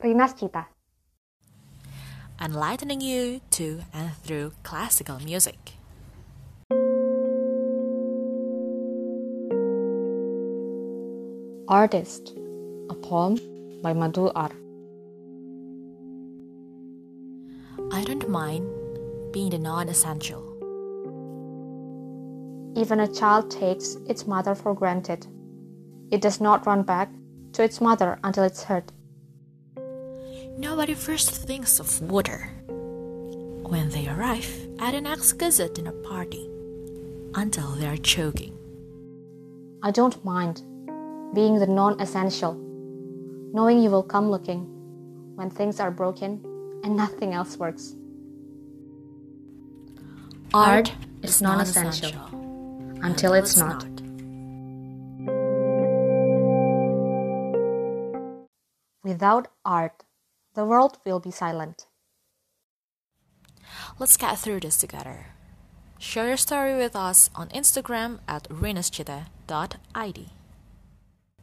Rinas Cita. enlightening you to and through classical music. Artist, a poem by Madhu R. I don't mind being the non essential. Even a child takes its mother for granted. It does not run back to its mother until it's hurt. Nobody first thinks of water when they arrive at an exquisite dinner party until they are choking. I don't mind being the non essential, knowing you will come looking when things are broken and nothing else works. Art is non essential until it's not. Without art, the world will be silent. Let's get through this together. Share your story with us on Instagram at renaschita.id.